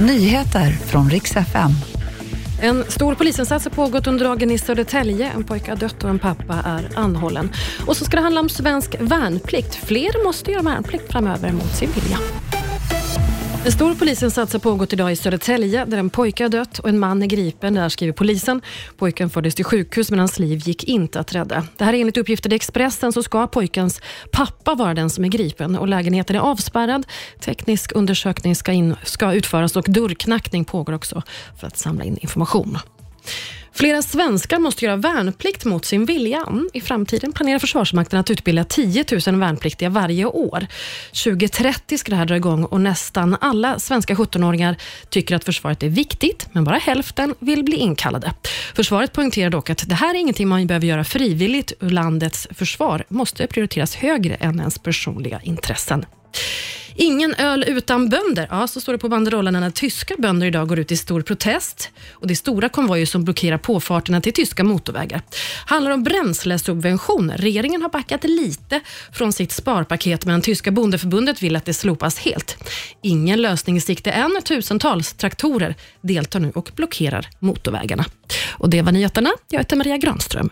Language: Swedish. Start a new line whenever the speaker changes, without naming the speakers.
Nyheter från riks FM.
En stor polisinsats har pågått under dagen i Södertälje. En pojke har dött och en pappa är anhållen. Och så ska det handla om svensk värnplikt. Fler måste göra värnplikt framöver mot sin vilja. En stor polisinsats har pågått idag i Södertälje där en pojke har dött och en man är gripen. Där skriver polisen. Pojken fördes till sjukhus men hans liv gick inte att rädda. Det här är enligt uppgifter i Expressen så ska pojkens pappa vara den som är gripen och lägenheten är avspärrad. Teknisk undersökning ska, in, ska utföras och dörrknackning pågår också för att samla in information. Flera svenskar måste göra värnplikt mot sin vilja. I framtiden planerar Försvarsmakten att utbilda 10 000 värnpliktiga varje år. 2030 ska det här dra igång och nästan alla svenska 17-åringar tycker att försvaret är viktigt, men bara hälften vill bli inkallade. Försvaret poängterar dock att det här är ingenting man behöver göra frivilligt. Landets försvar måste prioriteras högre än ens personliga intressen. Ingen öl utan bönder. Ja, så står det på banderollerna när tyska bönder idag går ut i stor protest. Och Det är stora konvojer som blockerar påfarterna till tyska motorvägar. handlar om bränslesubventioner. Regeringen har backat lite från sitt sparpaket, men tyska bondeförbundet vill att det slopas helt. Ingen lösning i sikte än. Tusentals traktorer deltar nu och blockerar motorvägarna. Och Det var nyheterna. Jag heter Maria Granström.